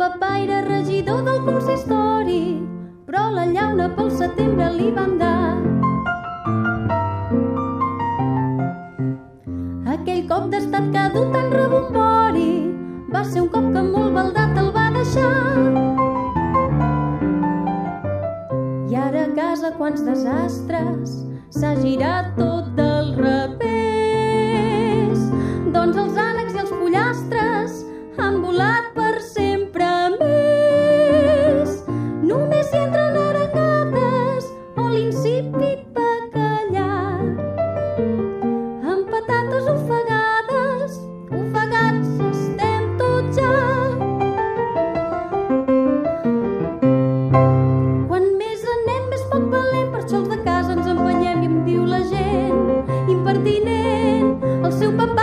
papaire regidor del consistori, però la llauna pel setembre li van dar. Aquell cop d'estat que ha dut en rebombori va ser un cop que molt baldat el va deixar. I ara a casa quants desastres s'ha girat tot l'insípid bacallà. Amb patates ofegades, ofegats estem tots ja. Quan més anem, més poc valent, per això de casa ens empenyem i em diu la gent impertinent. El seu papà